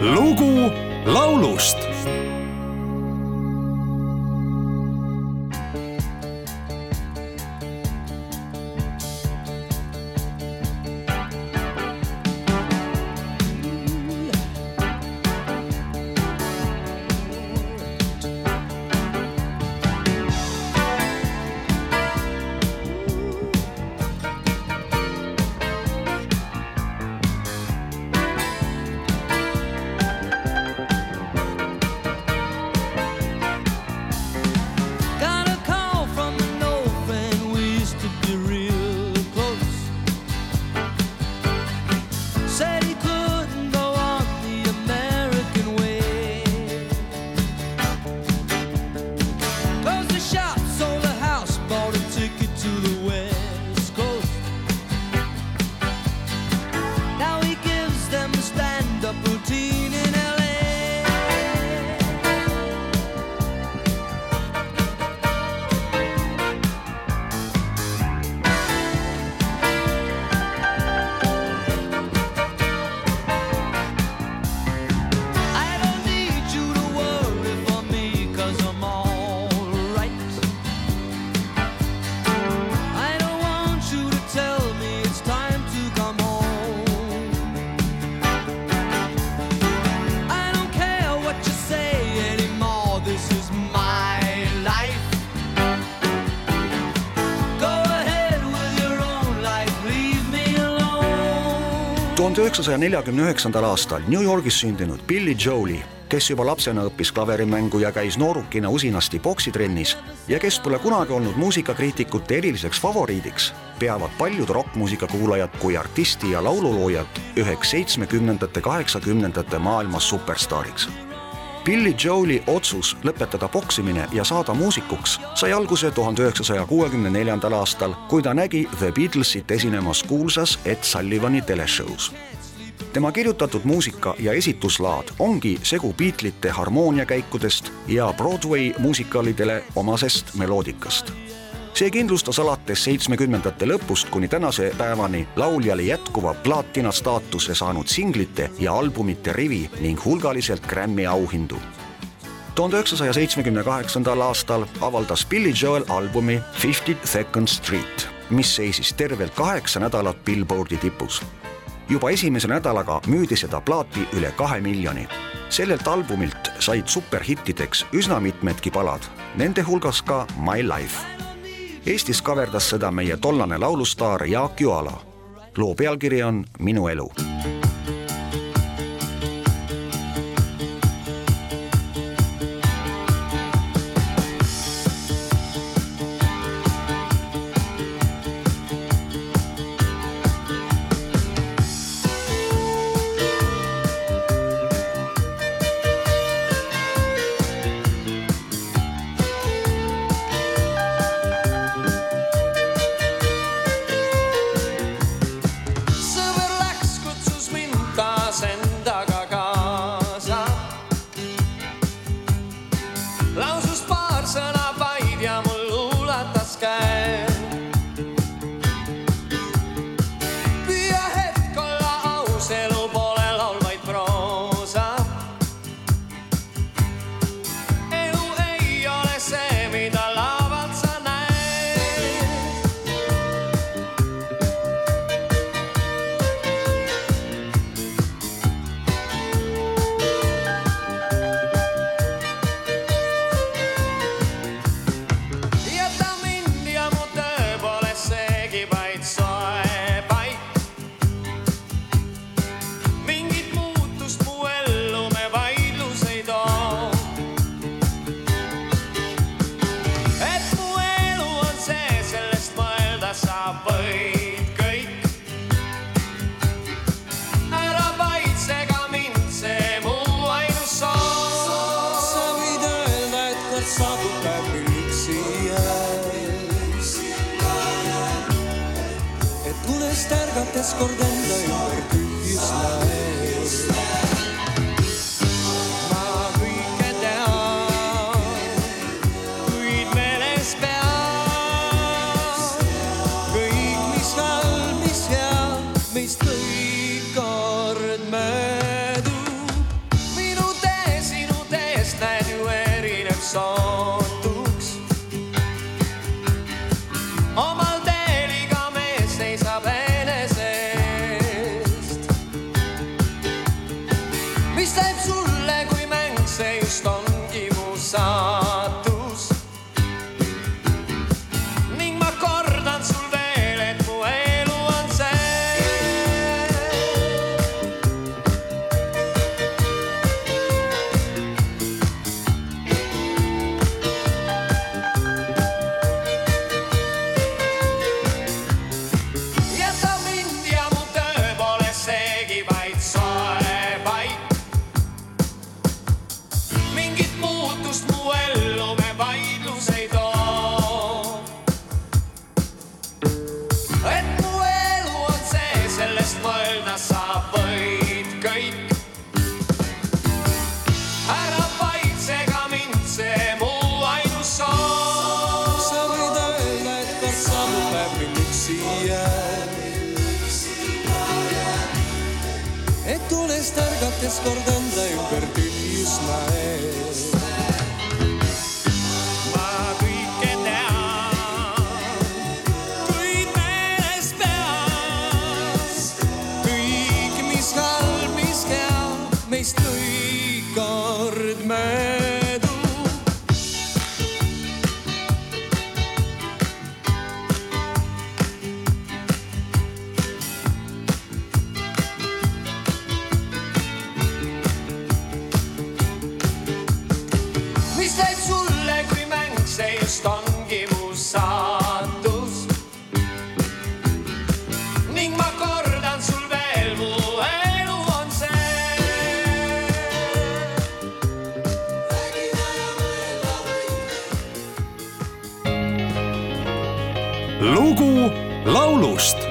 lugu laulust tuhande üheksasaja neljakümne üheksandal aastal New Yorgis sündinud Billy Joel'i, kes juba lapsena õppis klaverimängu ja käis noorukina usinasti poksitrennis ja kes pole kunagi olnud muusikakriitikute eriliseks favoriidiks, peavad paljud rokkmuusika kuulajad kui artisti ja laululoojat üheks seitsmekümnendate, kaheksakümnendate maailma superstaariks Billy Joel'i otsus lõpetada poksimine ja saada muusikuks sai alguse tuhande üheksasaja kuuekümne neljandal aastal, kui ta nägi The Beatlesit esinemas kuulsas Ed Sullivani teleshow's. tema kirjutatud muusika ja esituslaad ongi segu Beatlesite harmooniakäikudest ja Broadway muusikaalidele omasest meloodikast see kindlustas alates seitsmekümnendate lõpust kuni tänase päevani lauljale jätkuva plaatina staatuse saanud singlite ja albumite rivi ning hulgaliselt Grammy auhindu. tuhande üheksasaja seitsmekümne kaheksandal aastal avaldas Billy Joel albumi Fifty Second Street, mis seisis tervelt kaheksa nädalat Billboardi tipus. juba esimese nädalaga müüdi seda plaati üle kahe miljoni. sellelt albumilt said superhittideks üsna mitmedki palad, nende hulgas ka My Life Eestis kaverdas seda meie tollane laulustaar Jaak Joala. loo pealkiri on Minu elu unest ärgates üksi jään. et tuulest ärgates kord enda ümber tühjus näen. Lugu laulust